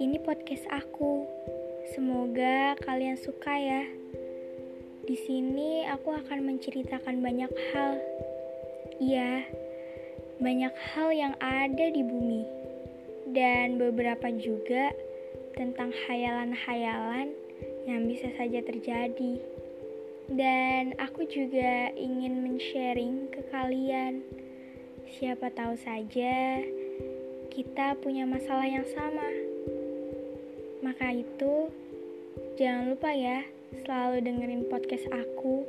Ini podcast aku. Semoga kalian suka ya. Di sini aku akan menceritakan banyak hal. Iya, banyak hal yang ada di bumi. Dan beberapa juga tentang hayalan-hayalan yang bisa saja terjadi. Dan aku juga ingin men-sharing ke kalian Siapa tahu saja kita punya masalah yang sama. Itu, jangan lupa ya, selalu dengerin podcast aku.